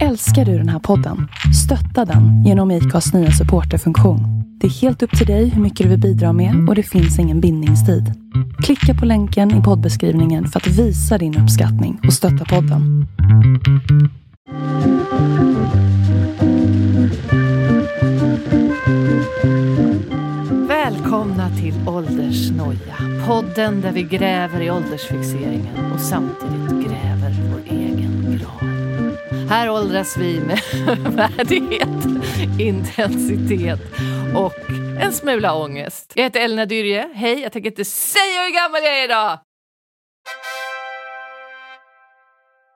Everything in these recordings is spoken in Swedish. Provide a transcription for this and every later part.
Älskar du den här podden? Stötta den genom IKAs nya supporterfunktion. Det är helt upp till dig hur mycket du vill bidra med och det finns ingen bindningstid. Klicka på länken i poddbeskrivningen för att visa din uppskattning och stötta podden. Välkomna till Åldersnoja. Podden där vi gräver i åldersfixeringen och samtidigt gräver. Här åldras vi med värdighet, intensitet och en smula ångest. Jag heter Elna Dyrje. Hej, jag tänker inte säga hur gammal jag är idag!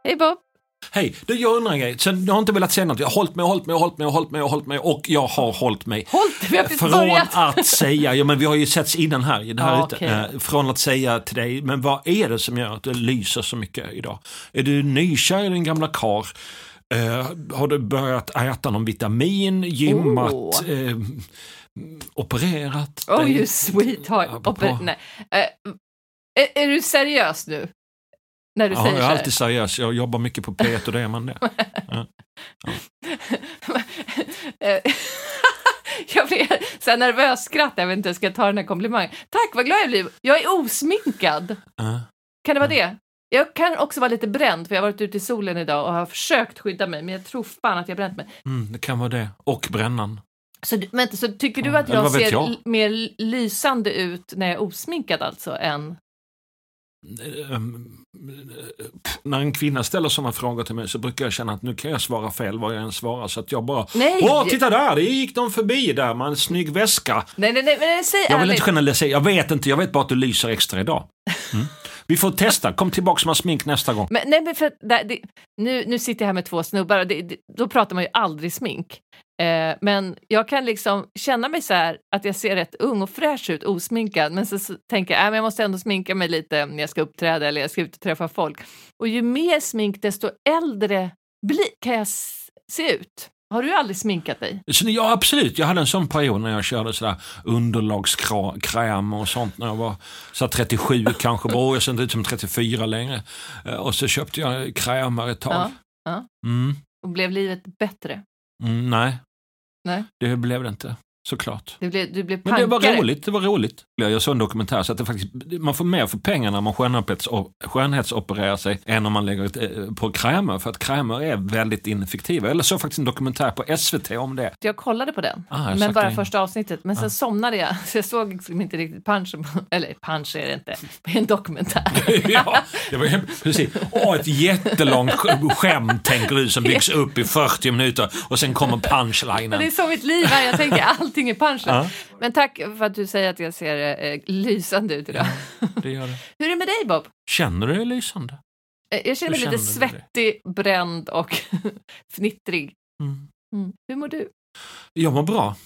Hej Bob! Hej, du jag undrar en grej. Sen, jag har inte velat säga något. Jag har hållit mig, hållit mig, hållit mig, hållit mig, hållit mig och jag har hållit mig. Hållt, vi har precis Från börjat. att säga, ja men vi har ju setts innan här, i det här Ja, okej. Eh, Från att säga till dig, men vad är det som gör att det lyser så mycket idag? Är du nykär i din gamla kar? Eh, har du börjat äta någon vitamin, gymmat, Oh. eh, opererat Oh dig? you sweetheart. Oper- nej. Eh, är, är du seriös nu? När du Ja, säger jag är alltid seriös. Jag jobbar mycket på P1 och det är man det. Eh, jag blir så här nervös skratt, jag vet inte hur jag ska ta den här komplimangen. Tack, vad glad jag blir. Jag är osminkad. Ja. Kan det vara det? Jag kan också vara lite bränd, för jag har varit ute i solen idag och har försökt skydda mig, men jag tror fan att jag bränt mig. Mm, det kan vara det. Och brännan. Så, vänta, så tycker du Ja, att jag ser jag? mer lysande ut när jag är osminkad alltså, än... Ehm, när en kvinna ställer sådana frågor till mig så brukar jag känna att nu kan jag svara fel vad jag än svarar. Så att jag bara, Nej! åh titta där, det gick någon förbi där med en snygg väska. Nej, nej, nej, men säg Jag vill ärligt. inte generalisera, jag vet inte, jag vet bara att du lyser extra idag. Mm. Vi får testa, kom tillbaka med smink nästa gång. Men, nej, men för det, det, nu, nu sitter jag här med två snubbar och det, det, då pratar man ju aldrig smink. Eh, men jag kan liksom känna mig så här att jag ser rätt ung och fräsch ut osminkad men så, så tänker jag att jag måste ändå sminka mig lite när jag ska uppträda eller jag ska ut och träffa folk. Och ju mer smink desto äldre bli, kan jag se ut. Har du aldrig sminkat dig? Ja absolut, jag hade en sån period när jag körde sådär underlagskräm och sånt när jag var så här 37 kanske, bara, jag ser inte ut som 34 längre. Eh, Och så köpte jag krämer ett tag. Ja, ja. Mm. Och blev livet bättre? Mm, nej. Nej. Det blev det inte, såklart. Du blev, du blev Men det var roligt, det var roligt. Jag såg en dokumentär så att det faktiskt, man får mer för pengarna när man skönhets- skönhetsopererar sig än om man lägger ett, eh, på krämer. För att krämer är väldigt ineffektiva. Eller såg faktiskt en dokumentär på SVT om det. Jag kollade på den, Ah, men bara in. första avsnittet. Men sen somnade jag, så jag såg liksom inte riktigt punchen. på- Eller punch är det inte, det är en dokumentär. ja, det var, precis. Åh, ett jättelångt sk- skämt tänker du som byggs upp i 40 minuter och sen kommer Men det är punchlinen. så mitt liv är, jag tänker allting är punchen. Ja. Men tack för att du säger att jag ser eh, lysande ut idag. Det gör det. Hur är det med dig Bob? Känner du dig lysande? Eh, Jag känner mig lite du det? svettig, bränd och fnittrig. Mm. Mm. Hur mår du? Jag mår bra.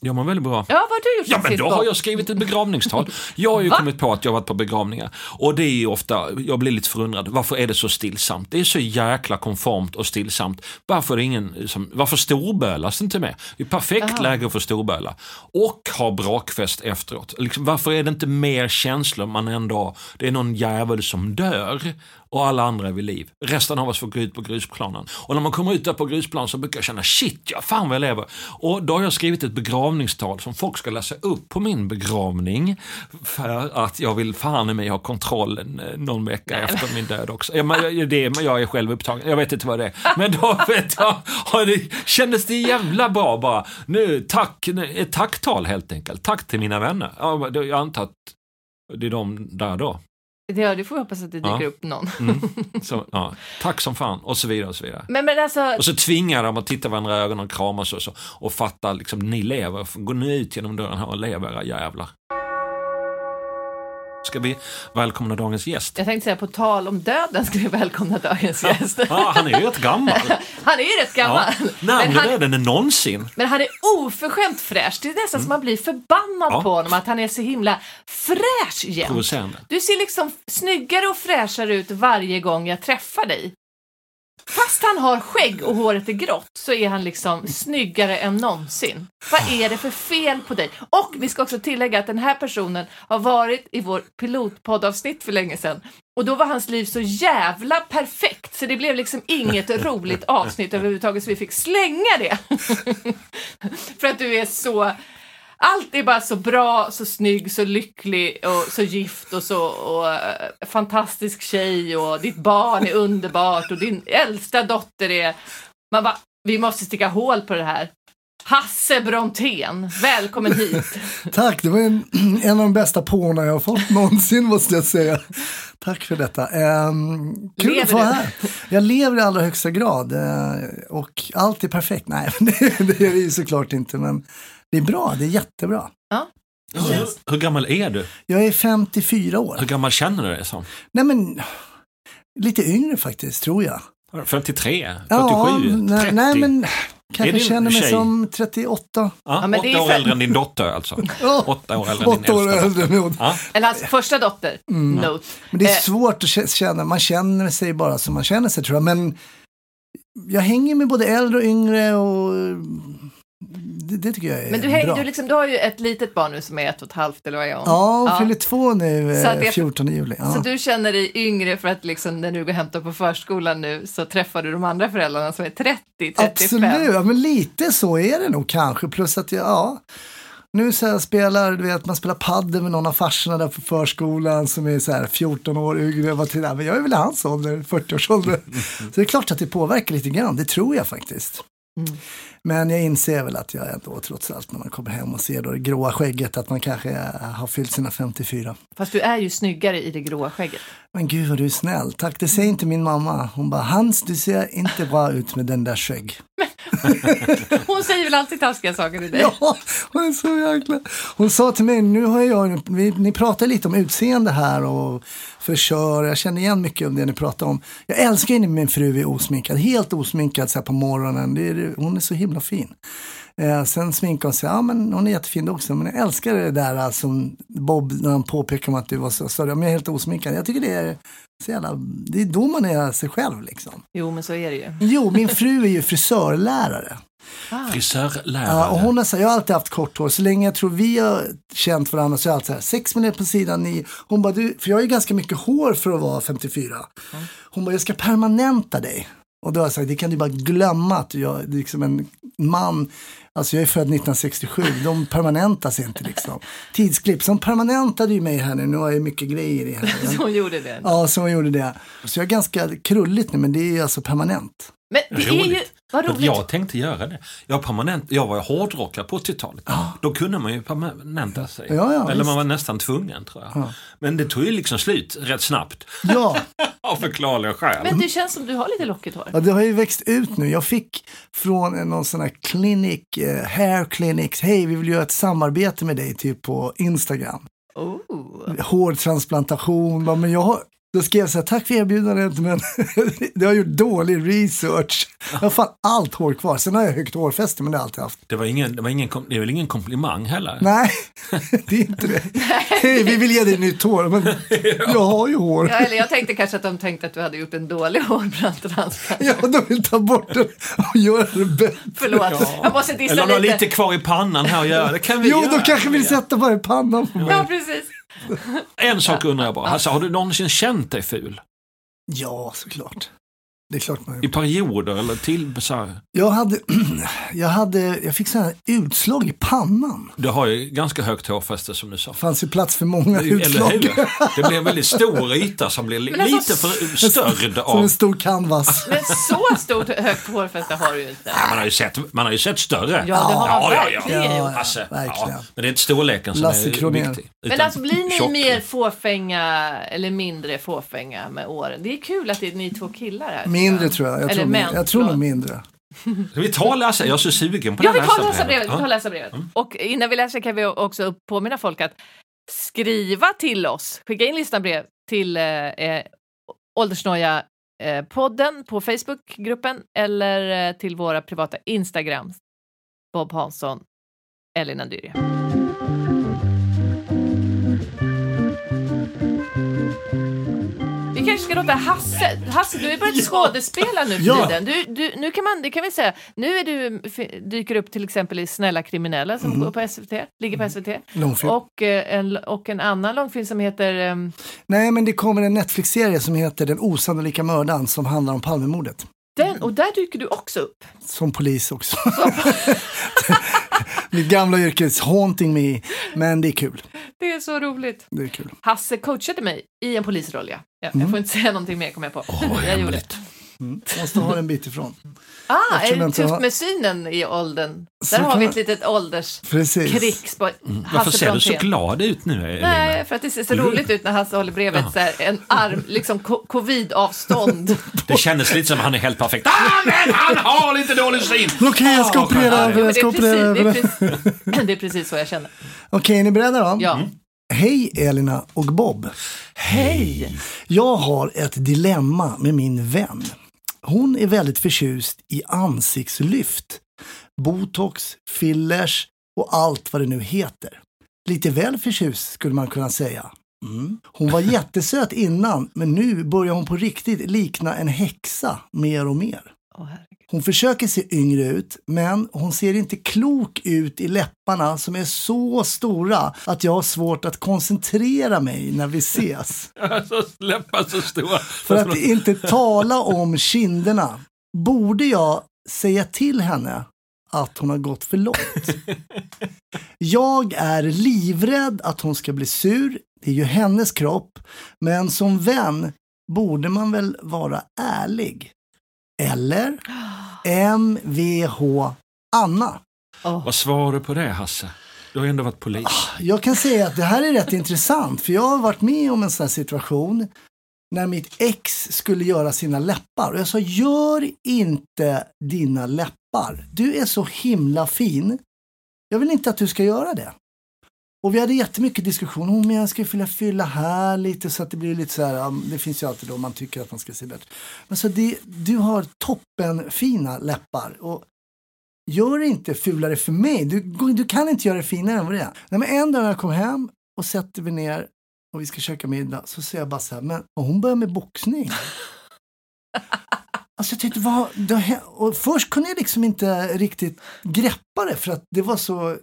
Jag mår väldigt bra. Ja, vad har du gjort Ja, men då har jag skrivit ett begravningstal. Jag har ju Va? kommit på att jag varit på begravningar. Och det är ju ofta, jag blir lite förundrad, varför är det så stillsamt? Det är så jäkla konformt och stillsamt. Varför är det ingen som, varför storbölas det inte med? Det är perfekt Jaha. läge för storböla. Och ha brakfest efteråt. Liksom, varför är det inte mer känslor man ändå, det är någon jävel som dör och alla andra är vid liv. Resten av oss får gå ut på grusplanen. Och när man kommer ut där på grusplanen så brukar jag känna shit, ja fan vad jag lever. Och då har jag skrivit ett begravningstal som folk ska läsa upp på min begravning. För att jag vill fan mig ha kontrollen eh, någon vecka efter min död också. Ja, men, jag- det, jag är själv upptagen, jag vet inte vad det är. Men då vet jag, det, kändes det jävla bra bara. Nu, tack, ett tacktal helt enkelt. Tack till mina vänner. Ja, jag antar att det är de där då. Ja, det får hoppas att det dyker Ja. upp någon. Mm. Så, ja, tack som fan och så vidare och så vidare. Men, men alltså, Och så tvingar de att titta varandra i ögonen och kramas och så och fatta liksom, ni lever, gå nu ut genom dörren här och lev era jävlar. Ska vi välkomna dagens gäst? jag tänkte säga på tal om döden ska vi välkomna dagens gäst. Ja, han är ju rätt gammal. Han är ju rätt gammal. Ja, närmare döden än någonsin. men han är oförskämt fräsch. Det är nästan som man blir förbannad Ja. på honom att han är så himla fräsch jämt. Du ser liksom snyggare och fräschare ut varje gång jag träffar dig. Fast han har skägg och håret är grått så är han liksom snyggare än någonsin. Vad är det för fel på dig? Och vi ska också tillägga att den här personen har varit i vår pilotpoddavsnitt för länge sedan och då var hans liv så jävla perfekt så det blev liksom inget roligt avsnitt överhuvudtaget så vi fick slänga det. för att du är så allt är bara så bra, så snygg, så lycklig och så gift och så och, uh, fantastisk tjej och ditt barn är underbart och din äldsta dotter är... Man bara, vi måste sticka hål på det här. Hasse Brontén, välkommen hit. Tack, det var en, en av de bästa påorna jag har fått någonsin måste jag säga. Tack för detta. Um, kul Lever att vara här. Jag lever i allra högsta grad uh, och allt är perfekt. Nej, det, det är det ju såklart inte, men det är bra, det är jättebra. Hur, hur gammal är du? Jag är 54 år. Hur gammal känner du dig som? Nej men, lite yngre faktiskt, tror jag. 53? 47? Ja, 30? nej, men Är kanske din känner mig tjej? som 38. Ja, Ja, men det åtta är år äldre än din dotter alltså. Ja, Åtta år äldre än din år äldsta äldre. Men, Ja. Eller hans första dotter, Note. men det är Eh, svårt att kä- känna, man känner sig bara som man känner sig tror jag. Men jag hänger med både äldre och yngre och det, det tycker jag är Men du, bra. du, liksom, du har ju ett litet barn nu som är ett och ett halvt eller vad är hon? Ja, hon Ja. fyller två nu, Så eh, det- 14 juli. Ja. Så du känner dig yngre för att liksom, när du går och hämtar på förskolan nu så träffar du de andra föräldrarna som är 30, 35. Absolut, ja, men lite så är det nog kanske. Plus att jag, ja, nu så här spelar, du vet, man spelar padel med någon av farsorna där på förskolan som är så här 14 år yngre. Jag, tittar, men jag är väl i hans ålder, 40-årsålder. Så det är klart att det påverkar lite grann, det tror jag faktiskt. Mm. Men jag inser väl att jag ändå trots allt när man kommer hem och ser då det gråa skägget att man kanske eh, har fyllt sina 54. Fast du är ju snyggare i det gråa skägget. Men gud vad du är snäll, tack. Det säger inte min mamma. Hon bara, Hans du ser inte bra ut med den där skägg. Hon säger väl alltid taskiga saker till dig? Ja, hon är så jäkla... Hon sa till mig, nu har jag, ni pratar lite om utseende här och Förkör, jag känner igen mycket av det ni pratar om. Jag älskar ju när min fru är osminkad, helt osminkad så här på morgonen, det är, hon är så himla fin. Eh, sen sminkar hon sig, ja men hon är jättefin också, men jag älskar det där alltså, Bob när han påpekar att du var så större, men jag är helt osminkad. Jag tycker det är så jävla, det är då man är sig själv liksom. Jo, men så är det ju. Jo, min fru är ju frisörlärare. Ah. Frisörlärare. Ja, och hon har så här, jag har alltid haft kort hår, så länge jag tror vi har känt varandra så är jag alltid så här, sex minuter på sidan, nio. Hon bara, du, för jag har ju ganska mycket hår för att vara 54. Hon bara, jag ska permanenta dig. Och då har jag sagt, det kan du bara glömma att jag är liksom en man, alltså jag är född 1967, de permanentas inte liksom. Tidsklipp, som permanentade ju mig här nu, nu har jag mycket grejer i här. Så hon gjorde det. Ja, så hon gjorde det. Så jag är ganska krulligt nu, men det är ju alltså permanent. Men det är ju. Vad roligt. Jag tänkte göra det. Jag, permanent, jag var hårdrockare på 80-talet. Då kunde man ju permanenta sig. Ja, ja, Eller visst. man var nästan tvungen tror jag. Men det tog ju liksom slut rätt snabbt. Ja. Av förklarliga skäl. Men det känns som du har lite lockigt hår. Ja, det har ju växt ut nu. Jag fick från någon sån här clinic, eh, hair clinics, hej vi vill göra ett samarbete med dig typ på Instagram. Oh. Hårtransplantation, men jag har, då skrev jag så här, tack för erbjudandet men jag har gjort dålig research. Jag har fan allt hår kvar. Sen har jag högt hårfäste men det har jag alltid haft. Det, var ingen, det, var ingen, det är väl ingen komplimang heller? Nej, det är inte det. Hej, vi vill ge dig nytt hår, men jag har ju hår. Ja, eller jag tänkte kanske att de tänkte att du hade gjort en dålig hårtransplantation. Ja, de vill ta bort den och göra det bättre. Förlåt, jag måste dissa Eller du har lite. lite kvar i pannan här att göra. Det kan vi Jo, göra. de kanske vill sätta bara i pannan på mig. Ja, precis. En sak undrar jag bara. Alltså, har du någonsin känt dig ful? Ja, såklart. Det är klart man I perioder eller till så här, Jag hade, jag hade, jag fick sådana här utslag i pannan. Du har ju ganska högt hårfäste som du sa. Det fanns ju plats för många Eller utslag. hur? Det blir en väldigt stor yta som Men alltså, lite för störd Som av... en stor canvas. Men så stort högt hårfäste har du ju inte. Ja, man, har ju sett, man har ju sett större. Ja, det har man verkligen Ja, ja, Alltså, verkligen. ja, men det är inte storleken som Lasse är viktig. Men alltså blir ni tjock. mer fåfänga eller mindre fåfänga med åren? Det är kul att det är ni två killar här. Mindre tror jag. Jag Eller tror, män, jag tror nog mindre. Ska vi ta Lasse? Jag är så sugen på Ja, det vi här tar läsa brevet. Vi tar läsa brevet. Och innan vi läser kan vi också påminna folk att skriva till oss. Skicka in lyssnarbrev till eh, eh, Åldersnoja eh, podden på Facebookgruppen eller eh, till våra privata Instagram. Bob Hansson, Elin Andyria. Kanske ska låta Hasse, Hasse du ju börjat skådespela nu för Ja. tiden. Du, du, nu kan man, det kan vi säga, nu är du, dyker upp till exempel i Snälla kriminella som går på SVT, ligger på SVT. Långfilm. Och, eh, en, och en annan långfilm som heter ehm, Nej, men det kommer en Netflix-serie som heter Den osannolika mördaren som handlar om Palmemordet. den, och där dyker du också upp. Som polis också. Mitt gamla yrke is haunting me, men det är kul. Det är så roligt. Det är kul. Hasse coachade mig i en polisroll, ja. ja Mm. Jag får inte säga någonting mer, kommer jag på. Vad jag gjorde. Mm. Måste ha en bit ifrån. Ah, Eftersom är det tufft har- med synen i åldern? Så Där har kan vi ett litet ålderskrigs Precis. på Varför ser du så glad ut nu, Elina? Nej, för att det ser så roligt ut när Hasse håller bredvid så här, en arm, liksom co- covid-avstånd. Det kändes lite som att han är helt perfekt. Ah, men han har lite dålig syn! Okej, jag ska operera över det, är precis, det, är precis, det är precis så jag känner. Okej, är ni beredda då? Ja. Mm. Hej Elina och Bob. Hej! Jag har ett dilemma med min vän. Hon är väldigt förtjust i ansiktslyft, botox, fillers och allt vad det nu heter. Lite väl förtjust skulle man kunna säga. Mm. Hon var jättesöt innan, men nu börjar hon på riktigt likna en häxa mer och mer. Åh. Hon försöker se yngre ut, men hon ser inte klok ut i läpparna som är så stora att jag har svårt att koncentrera mig när vi ses. Alltså, läppar så stora. För att inte tala om kinderna. Borde jag säga till henne att hon har gått för långt? Jag är livrädd att hon ska bli sur. Det är ju hennes kropp. Men som vän borde man väl vara ärlig? Eller? MVH Anna. Åh, Vad svarar du på det, Hasse? Du har ändå varit polis. Jag kan säga att det här är rätt intressant för jag har varit med om en sån här situation när mitt ex skulle göra sina läppar och jag sa gör inte dina läppar. Du är så himla fin. Jag vill inte att du ska göra det. Och vi hade jättemycket diskussion om jag ska fylla, fylla här lite så att det blir lite så här, det finns ju alltid då man tycker att man ska se bättre. Men så det, du har toppen fina läppar och gör det inte fulare för mig. Du, du kan inte göra det finare än vad det är. Nej, men en dag när jag kom hem och sätter vi ner och vi ska käka middag så säger jag bara så här, men och hon börjar med boxning. Alltså jag tyckte, vad, det, har och först kunde jag liksom inte riktigt greppa det för att det var så,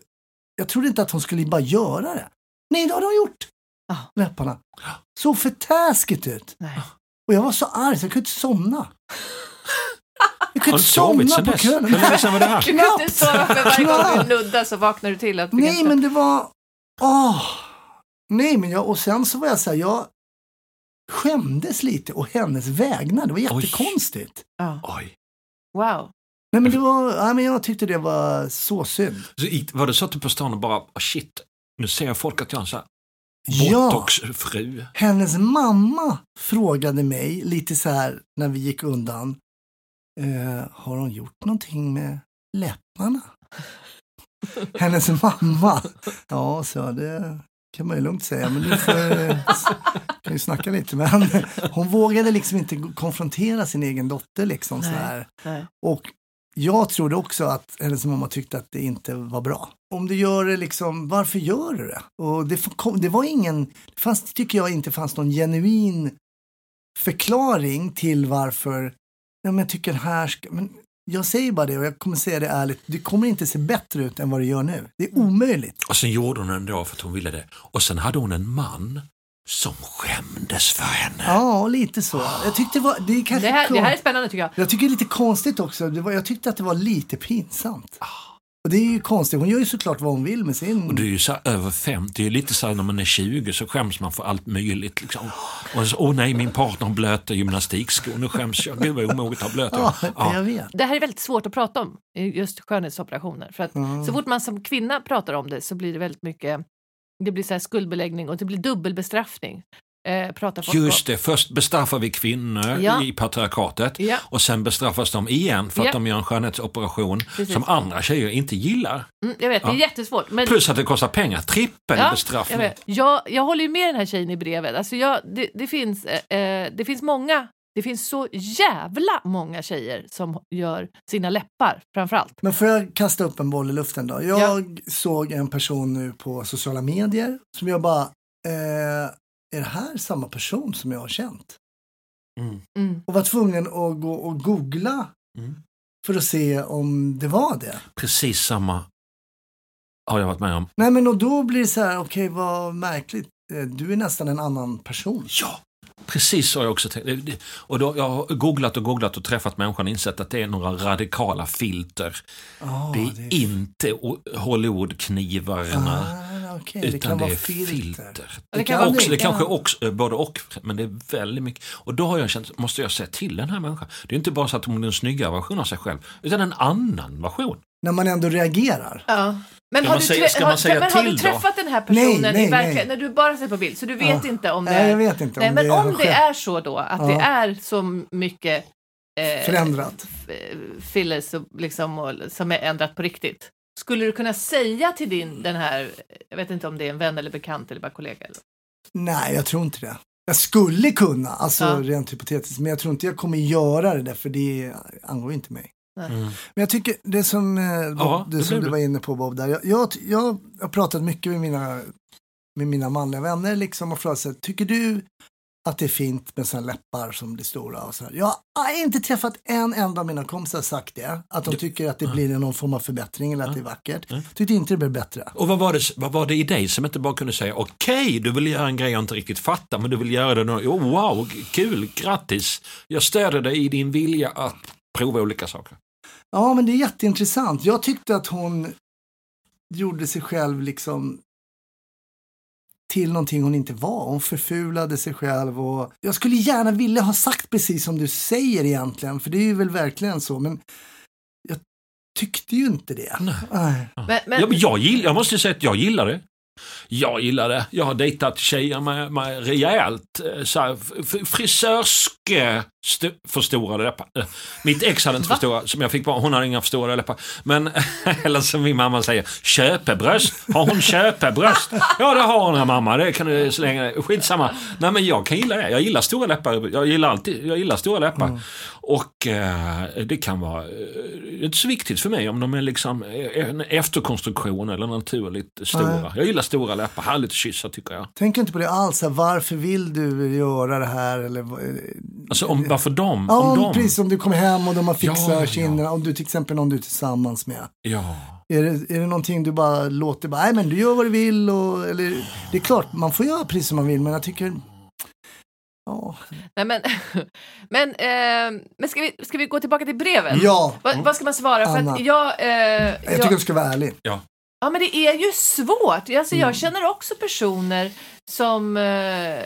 jag trodde inte att hon skulle bara göra det. Nej, det har hon gjort. Ah. Läpparna. Så för taskigt ut. nej. Och jag var så arg så jag kunde inte somna. Jag kunde inte somna på kvällen. Hur länge sedan var det här? Du kan inte sova för varje gång Knappt. du nuddar så vaknar du till. Att du Nej, men det var... Åh! Nej, men jag... Och sen så var jag så här, jag skämdes lite och hennes vägnar. Det var Oj. jättekonstigt. Ja. Oj. Wow. Nej, men det var... Ja, men jag tyckte det var så synd. Så var det så att du på stan och bara, oh shit, nu ser folk att jag är en sån här Ja, botoxfru? hennes mamma frågade mig lite så här när vi gick undan. Eh, har hon gjort någonting med läpparna? hennes mamma. Ja, så det kan man ju lugnt säga. Men du får, kan ju snacka lite. Men hon vågade liksom inte konfrontera sin egen dotter. Liksom, så Nej. här. Nej. Och jag trodde också att hennes mamma tyckte att det inte var bra. Om du gör det liksom, varför gör du det? Och det, kom, det var ingen, det fanns, tycker jag inte fanns någon genuin förklaring till varför, ja men jag tycker den här ska, men jag säger bara det och jag kommer säga det ärligt, du kommer inte se bättre ut än vad du gör nu. Det är omöjligt. Och sen gjorde hon det ändå för att hon ville det. Och sen hade hon en man som skämdes för henne. Ja, lite så. Jag tyckte det var, det är kanske Det, här, det här är spännande tycker jag. Jag tycker det är lite konstigt också. Det var, jag tyckte att det var lite pinsamt. Och det är ju konstigt. Hon gör ju såklart vad hon vill med sin... Och du är ju så över 50, det är lite så här när man är 20 så skäms man för allt möjligt. Liksom. Och så, åh nej, min partner har blöta gymnastikskor, nu skäms jag. Gud vad omoget att ha blöta. Ja, Ja. jag vet. Det här är väldigt svårt att prata om, just skönhetsoperationer. För att så fort man som kvinna pratar om det så blir det väldigt mycket, det blir så här skuldbeläggning och det blir dubbelbestraffning. Eh. Just det, först bestraffar vi kvinnor Ja. i patriarkatet Ja. och sen bestraffas de igen för att Ja. de gör en skönhetsoperation Precis. som andra tjejer inte gillar. Mm, jag vet, det är jättesvårt. Men, Plus att det kostar pengar, trippel ja, jag, bestraffning. vet. Jag, jag håller ju med den här tjejen i brevet. Alltså jag, det, det, finns, eh, eh, det finns många, det finns så jävla många tjejer som gör sina läppar framförallt. Men får jag kasta upp en boll i luften då? Jag såg en person nu på sociala medier som jag bara, eh, är det här samma person som jag har känt? Mm. Mm. och var tvungen att gå och googla Mm. för att se om det var det. Precis samma har jag varit med om. Nej men och då blir det så här, okej vad märkligt, Eh, du är nästan en annan person. Ja, precis så har jag också tänkt. Det- det- Och då, jag har googlat och googlat och träffat människan och insett att det är några radikala filter. Ah, det är inte o- Hollywoodknivarna. Ah, det Utan kan det vara är filter. filter. Det Det, kan vara också, det det, kanske också, både och, men det är väldigt mycket. Och då har jag känt, måste jag säga till den här människan. Det är inte bara så att hon är en snyggare version av sig själv, utan en annan version. När man ändå reagerar. Ja. Men har, man du, säga- har, men har du då? träffat den här personen Nej, nej, i verkligheten? nej. När du bara sett på bild, så du vet Ja. inte om det Nej, är... jag vet inte Nej, om men det om det är så då, att det Ja. är så mycket eh, Förändrat. fillers och liksom, och, som är ändrat på riktigt. Skulle du kunna säga till din, den här, jag vet inte om det är en vän eller bekant eller bara kollega? Eller? Nej, jag tror inte det. Jag skulle kunna, alltså Ja. rent hypotetiskt, men jag tror inte jag kommer göra det där för det angår inte mig. Mm. Men jag tycker det som, eh, Bob, Ja, det det som du var inne på Bob, där, jag, jag, jag har pratat mycket med mina, med mina manliga vänner liksom och frågat tycker du att det är fint med sådana läppar som blir stora och så här. Jag har inte träffat en enda av mina kompisar sagt det, att de tycker att det blir någon form av förbättring eller att det är vackert. Tyckte inte det blev bättre. Och vad var, det, vad var det i dig som inte bara kunde säga okej, du vill göra en grej jag inte riktigt fattar, men du vill göra det. nu. Oh, wow, kul, grattis. Jag stöder dig i din vilja att prova olika saker. Ja, men det är jätteintressant. Jag tyckte att hon gjorde sig själv liksom till någonting hon inte var. Hon förfulade sig själv och jag skulle gärna vilja ha sagt precis som du säger egentligen, för det är ju väl verkligen så, men jag tyckte ju inte det. Nej. Nej. Men, men, Ja, men jag, gill, jag måste ju säga att jag gillar det. Jag gillar det. Jag har dejtat tjejer med, med rejält eh, så här, f- frisörsk stu, förstorade läppar. Eh, Mitt ex hade inte Va? för stora, som jag fick barn, hon hade inga förstorade läppar. Men, eller som min mamma säger, köpebröst. Har hon köpebröst? Ja det har hon mamma, det kan du slänga. Skitsamma. Nej men jag kan gilla det. Jag gillar stora läppar. Jag gillar alltid, jag gillar stora läppar. Och eh, det kan vara eh, inte så viktigt för mig om de är liksom eh, en efterkonstruktion eller naturligt stora. Nej. Jag gillar stora läppar, härligt att kyssa tycker jag. Tänker inte på det alls, här, varför vill du göra det här? Eller, vad- Alltså om, varför de? ja, om de? precis, om du kommer hem och de har fixat Ja, ja. kinderna, om du till exempel någon du är tillsammans med. Ja. Är det, är det någonting du bara låter, bara, nej men du gör vad du vill och, eller, det är klart, man får göra precis som man vill, men jag tycker, ja, nej, men, men, eh, men ska, vi, ska vi gå tillbaka till breven? ja, Vad, vad ska man svara? För att jag, eh, jag jag, tycker du ska vara ärlig. Ja, men det är ju svårt. Alltså, Mm. Jag känner också personer som... Eh,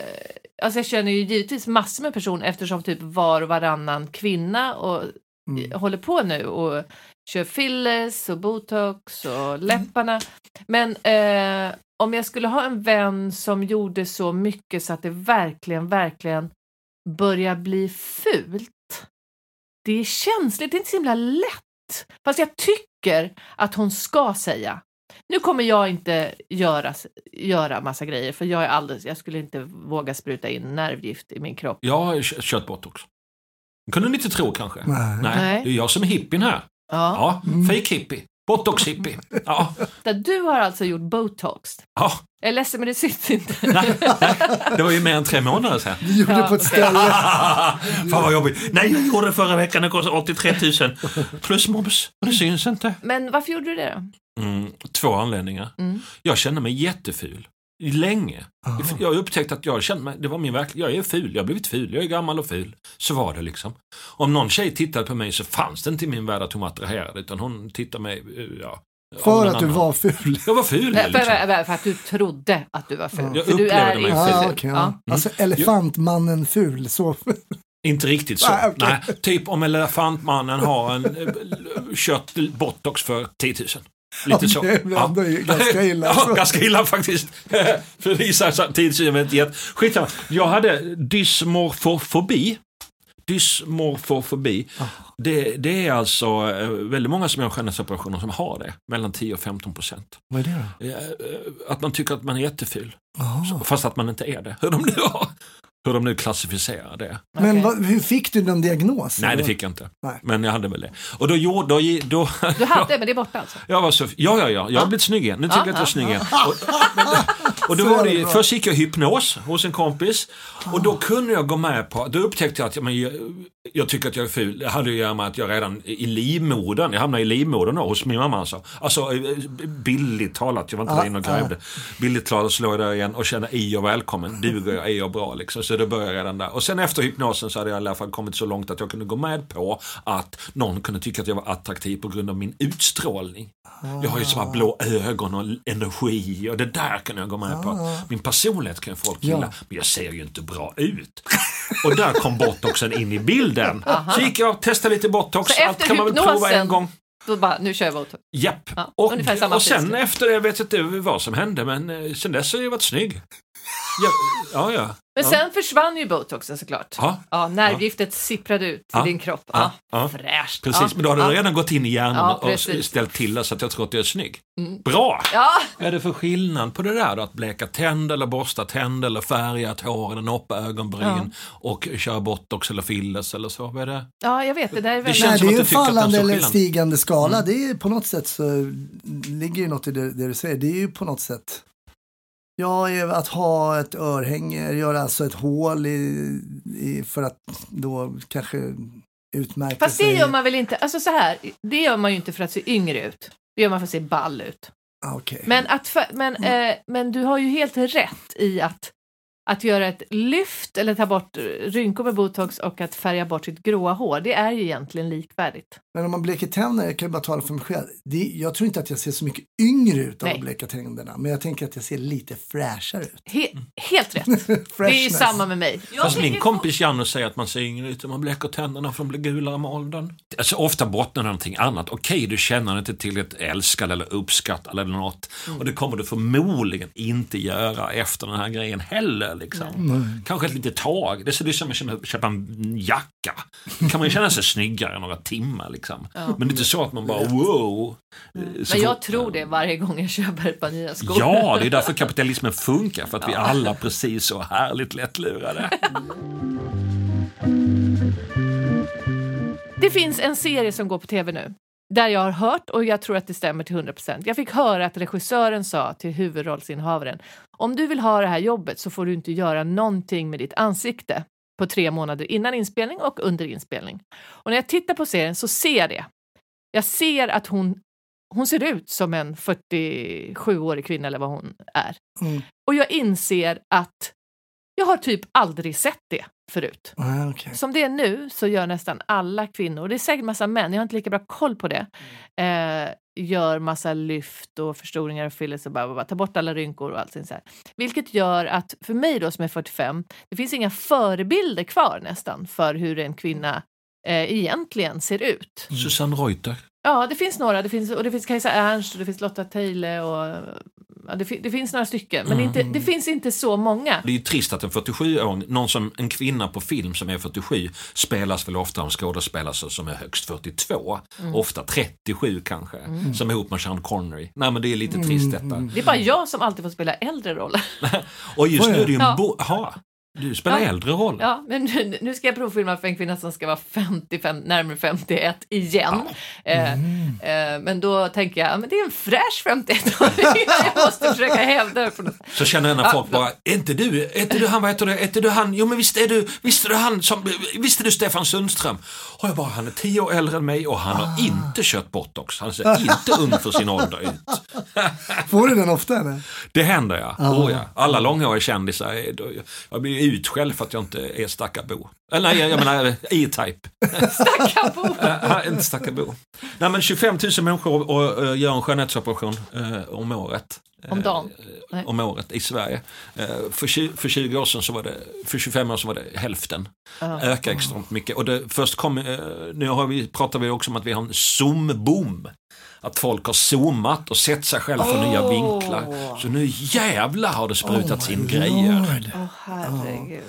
alltså jag känner ju givetvis massor med personer eftersom typ var och varannan kvinna och Mm. håller på nu och kör fillers och botox och läpparna. Men eh, om jag skulle ha en vän som gjorde så mycket så att det verkligen, verkligen börjar bli fult. Det är känsligt, det är inte så himla lätt. Fast jag tycker att hon ska säga nu kommer jag inte göra, göra massa grejer för jag är alldeles, jag skulle inte våga spruta in nervgift i min kropp. Jag har kö- kört botox. Det kunde ni inte tro kanske? Nej. Nej. Det är jag som är hippien här. Ja. Ja, fake hippie. Botox hippie. Ja, Där Du har alltså gjort botox. ja. Jag är ledsen men det sitter inte. Nej, nej, det var ju mer än tre månader sedan. Du gjorde Ja, det på ett okej. ställe. Fan vad jobbigt. Nej, jag gjorde det förra veckan. Det kostade 83 000. Plus moms. Det syns inte. Men varför gjorde du det då? Mm, två anledningar. Mm. Jag kände mig jätteful. Länge. Aha. Jag har upptäckt att jag kände mig, det var min verklighet. Jag är ful, jag har blivit ful, jag är gammal och ful. Så var det liksom. Om någon tjej tittade på mig så fanns det inte i min värld att hon var attraherad. Utan hon tittade mig, eh, ja. För att du annan. var ful. Jag var ful För, liksom. för, för att du trodde att du var ful. Jag för du upplevde är mig inte ful. Ja, ful. okej, Ja. ja. Alltså elefantmannen ful, så Inte riktigt så. Nej, okej. Nej, typ om elefantmannen har en eh, kört botox för 10 000. Lite så. det är Ja. ändå ganska illa. Ja, ganska illa faktiskt. för Lisa sa 10 000, jag vet inte. jätte- Skitsamma. Jag hade dysmorfofobi. Dysmorfofobi. Det, det är alltså eh, väldigt många som gör skönhetsoperationer som har det. Mellan 10 och 15 procent. Vad är det då? Eh, eh, Att man tycker att man är jätteful. Jaha. Fast att man inte är det. Hur de nu har. Hur de nu klassificerar det. Men vad, hur fick du någon diagnos? Nej, det fick jag inte. Nej. Men jag hade väl det. Och då gjorde... Då, då, Du hade, men det är borta alltså? Jag var så, ja, ja, ja, jag har blivit snygg igen. Nu tycker jag att jag är snygg igen. Och, men, och då Så var det, ju- först gick jag hypnos hos en kompis och då kunde jag gå med på, då upptäckte jag att men, jag, jag tycker att jag är ful. Det hade att göra med att jag redan i livmodern, jag hamnade i livmodern då, hos min mamma alltså. Alltså eh, billigt talat, jag var inte Ja, där inne och grävde. Billigt talat slår jag där igen och kände är jag välkommen, duger jag, är jag bra liksom. Så det började jag redan där. Och sen efter hypnosen så hade jag i alla fall kommit så långt att jag kunde gå med på att någon kunde tycka att jag var attraktiv på grund av min utstrålning. Jag har ju så här blå ögon och energi och det där kan jag gå med på. Min personlighet kan folk gilla, Ja. men jag ser ju inte bra ut. Och där kom botoxen in i bilden. Så gick jag och testade lite botox, Så allt kan man väl prova en gång. Då bara, nu kör jag botox. Japp. Ja, och, och sen pris. efter det, jag vet inte vad som hände, men eh, sen dess har jag varit snygg. Ja, ja. ja. Men ja. sen försvann ju botoxen såklart. Ja. Ja, nervgiftet sipprade ut i Ja. din kropp. Ja. Ja. Ja. Fräscht. Precis, ja. men då har det ja. redan gått in i hjärnan Ja, och ställt till det så att jag tror att jag är snygg. Mm. Bra! Ja, Vad är det för skillnad på det där då? Att bleka tänder eller borsta tänder eller färga ett hår eller noppa ögonbryn och köra botox eller fillers eller så? Vad är det? ja, jag vet. Det där är Det känns Nej, som det är ju du en fallande eller skillnad. stigande skala. Det är på något sätt så ligger ju något i det, det du säger. Det är ju på något sätt Ja, att ha ett örhänge, göra alltså ett hål i, i, för att då kanske utmärka Fast det sig. gör man väl inte, alltså så här, det gör man ju inte för att se yngre ut. Det gör man för att se ball ut. Ah, okej. Men, att men, Mm. eh, men du har ju helt rätt i att, att göra ett lyft eller ta bort rynkor med botox och att färga bort sitt gråa hår, det är ju egentligen likvärdigt. Men om man bleker tänderna, jag kan ju bara tala för mig själv. Det, jag tror inte att jag ser så mycket yngre ut av att bleka tänderna. Men jag tänker att jag ser lite fräschare ut. He, helt rätt. Det är ju samma med mig. Jag Fast min kompis Janne säger att man ser yngre ut om man bleker tänderna för de blir gulare med åldern. Alltså ofta bottnar någonting annat. Okej, du känner inte till ett älskad eller uppskattad eller något. Och det kommer du förmodligen inte göra efter den här grejen heller. Liksom. Kanske ett litet tag. Det är är som att köpa en jacka. kan man känna sig snyggare några timmar. Liksom. Men det är inte så att man bara wow. Så Men fort- jag tror det varje gång jag köper ett par nya skor. Ja, det är därför kapitalismen funkar. För att vi alla precis så härligt lättlurade. Det finns en serie som går på tv nu. Där jag har hört, och jag tror att det stämmer till 100%. Jag fick höra att regissören sa till huvudrollsinnehavaren om du vill ha det här jobbet så får du inte göra någonting med ditt ansikte på tre månader innan inspelning och under inspelning. Och när jag tittar på serien så ser jag det. Jag ser att hon, hon ser ut som en 47-årig kvinna eller vad hon är. Mm. Och jag inser att jag har typ aldrig sett det förut. Ah, okej. Som det är nu så gör nästan alla kvinnor, och det är säkert massa män, jag har inte lika bra koll på det, eh, gör massa lyft och förstoringar och fillers och bara, bara, bara ta bort alla rynkor och allting så här. Vilket gör att för mig då som är 45, det finns inga förebilder kvar nästan för hur en kvinna eh, egentligen ser ut. Susanne Reuter. Ja, det finns några. Det finns, och det finns Kajsa Ernst och det finns Lotta Teile och ja, det, det finns några stycken. Men inte, det finns inte så många. Det är ju trist att en 47-åring, någon som, en kvinna på film som är 47, spelas väl ofta av skådespelare som är högst 42. Ofta 37 kanske. Som är ihop med Sean Connery. Nej men det är lite trist detta. Det är bara jag som alltid får spela äldre roller. Och just nu är det ju en Ja. bo- du spelar Ja. äldre roll. Ja, men nu, nu ska jag provfilma för en kvinna som ska vara 55, närmare 51 igen. Eh, eh, men då tänker jag, ja, men det är en fräsch 51-åring. jag måste försöka hävda det på något Så känner jag när folk bara, är inte du, är inte du han, vad heter det, är inte du han, jo men visst är du, visst är du han som, visst är du Stefan Sundström? Och jag bara, han är tio år äldre än mig och han har inte kört botox. Han ser inte ung för sin ålder ut. Får du den ofta eller? Det händer ja. Oh, ja. Alla långhåriga kändisar, är, jag blir utskälld för att jag inte är stackabo. Eller nej, jag menar E-Type. Stackabo. Äh, inte stackabo. Nej men 25 000 människor och, och, gör en skönhetsoperation eh, om året. Om dagen? Eh, Nej. om året i Sverige. Eh, för, 20, för 20 år sedan så var det, för 25 år sedan var det hälften. Ja. Ökar extremt mycket. Och det, först kom, eh, nu har vi, pratar vi också om att vi har en zoom-boom. Att folk har zoomat och sett sig själva från nya vinklar. Så nu jävlar har det sprutats Oh in grejer. Åh herregud.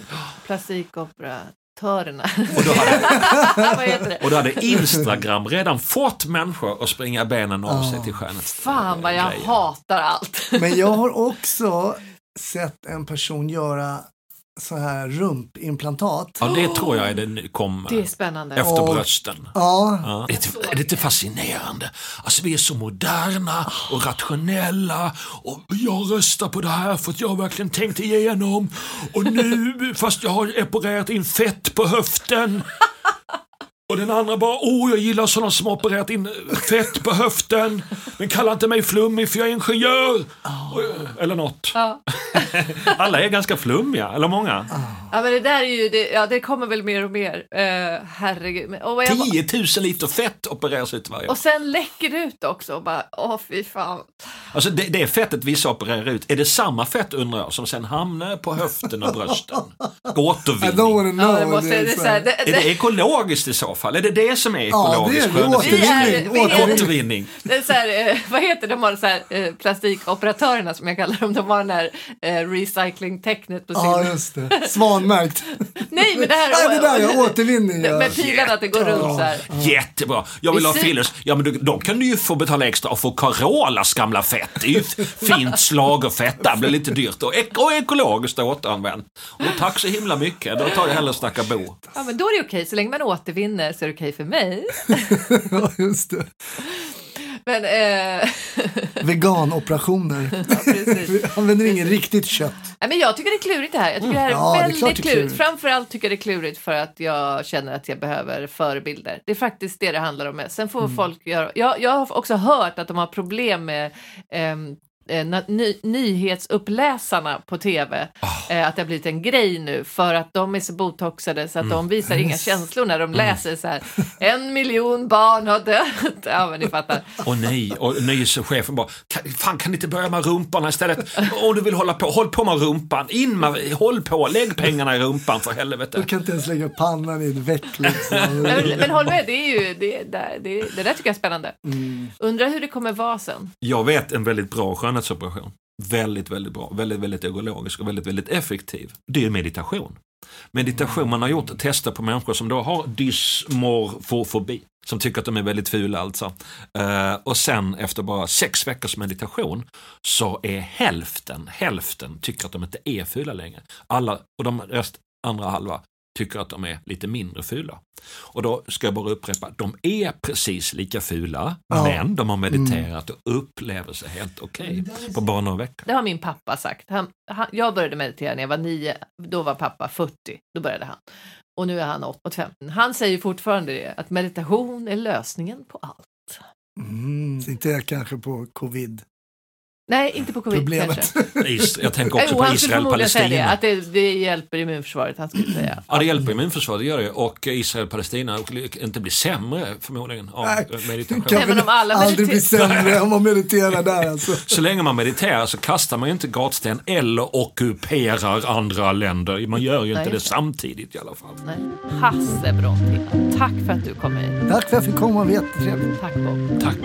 Plastikoperatörerna. Och då hade, och då hade Instagram redan fått människor att springa benen av sig till skönhets... Fan vad jag grejer. hatar allt. Men jag har också sett en person göra så här rumpimplantat. Ja, det tror jag är det kommer. Det är spännande. Efter Och- brösten. Ja, Ja. Det, är, det är lite fascinerande. Alltså vi är så moderna och rationella och jag röstar på det här för att jag har verkligen tänkt igenom. Och nu, fast jag har opererat in fett på höften. Och den andra bara, åh jag gillar sådana som har opererat in fett på höften. Men kalla inte mig flummig för jag är ingenjör. Och- Eller något. Ja. Alla är ganska flummiga, eller många. ja, men det där är ju, det, ja det kommer väl mer och mer. Uh, herregud. Men- Och, jag, 10 000 liter fett opereras ut varje år. och sen läcker det ut också. Och bara, åh fy fan. Alltså det, det fettet vissa opererar ut, är det samma fett undrar jag som sen hamnar på höften och brösten? I don't Återvinning. wanna know. Ja, det måste, det är Är det ekologiskt i så fall? Är det det som är Ja, det är Återvinning. är-. Det är så här, eh, vad heter de har så här, eh, plastikoperatörerna som jag kallar dem, de har den här eh, recycling-tecknet på sin... Ja, just det. Svanmärkt. Nej, men det här... Nej, det där är återvinning. Ja. Med pilarna, att det går runt så här. Jättebra. Jag vill ha fillers. Ja, men du, då kan du ju få betala extra och få Carolas gamla fett. Det är ju fint slagerfett där, blir lite dyrt och, ek- och ekologiskt återanvänt. Och tack så himla mycket. Då tar jag hellre snacka bo. Ja, men då är det okej. Så länge man återvinner så är det okej för mig. Ja, just det. Men, eh, Veganoperationer. precis. Vi använder ingen riktigt kött. Nej, men jag tycker det är klurigt det här. Jag tycker det här är Ja, det är väldigt det är klurigt. klurigt. Framförallt tycker jag det är klurigt för att jag känner att jag behöver förebilder. Det är faktiskt det det handlar om. Sen får folk göra... Jag, jag har också hört att de har problem med ehm, eh, ny, nyhetsuppläsarna på tv. Eh, att det har blivit en grej nu för att de är så botoxade så att de visar inga känslor när de läser så här. En miljon barn har dött. Ja, men ni fattar. Och nej, och nyhetschefen bara, "Kan- fan kan ni inte börja med rumporna istället? Om du vill hålla på, håll på med rumpan. In med, håll på, lägg pengarna i rumpan för helvete. Du kan inte ens lägga pannan i ett veck liksom. Men, men håll med, det är ju det, där, det, det där tycker jag är spännande. Mm. Undrar hur det kommer vara sen. Jag vet en väldigt bra skönhetsoperation. Väldigt, väldigt bra. Väldigt, väldigt ekologisk och väldigt, väldigt effektiv. Det är meditation. Meditation, man har gjort tester på människor som då har dysmorfofobi. Som tycker att de är väldigt fula alltså. Uh, och sen efter bara sex veckors meditation så är hälften, hälften tycker att de inte är fula längre. Alla, och de rest, andra halva tycker att de är lite mindre fula. Och då ska jag bara upprepa, de är precis lika fula, Ja. men de har mediterat och upplever sig helt okej på bara några veckor. Det har min pappa sagt. Han, han, jag började meditera när jag var nio, då var pappa 40, då började han. Och nu är han 85. Han säger fortfarande det, att meditation är lösningen på allt. Mm, inte jag kanske på covid. Nej, inte på covid Problemet. kanske. Is- Jag tänker också Jo, på förmodligen säga det, Israel-Palestina. att det, det hjälper immunförsvaret, han skulle säga. Ja, det hjälper immunförsvaret, det gör det. Och Israel-Palestina inte blir sämre förmodligen av Nej, meditation. Kan Nej, men om alla aldrig bli sämre om man mediterar där alltså. Så länge man mediterar så kastar man ju inte gatsten eller ockuperar andra länder. Man gör ju Nej, inte det samtidigt i alla fall. Nej. Hasse Brontén, tack för att du kom hit. Tack för att jag fick komma, det var jättetrevligt. Tack Bob. Tack.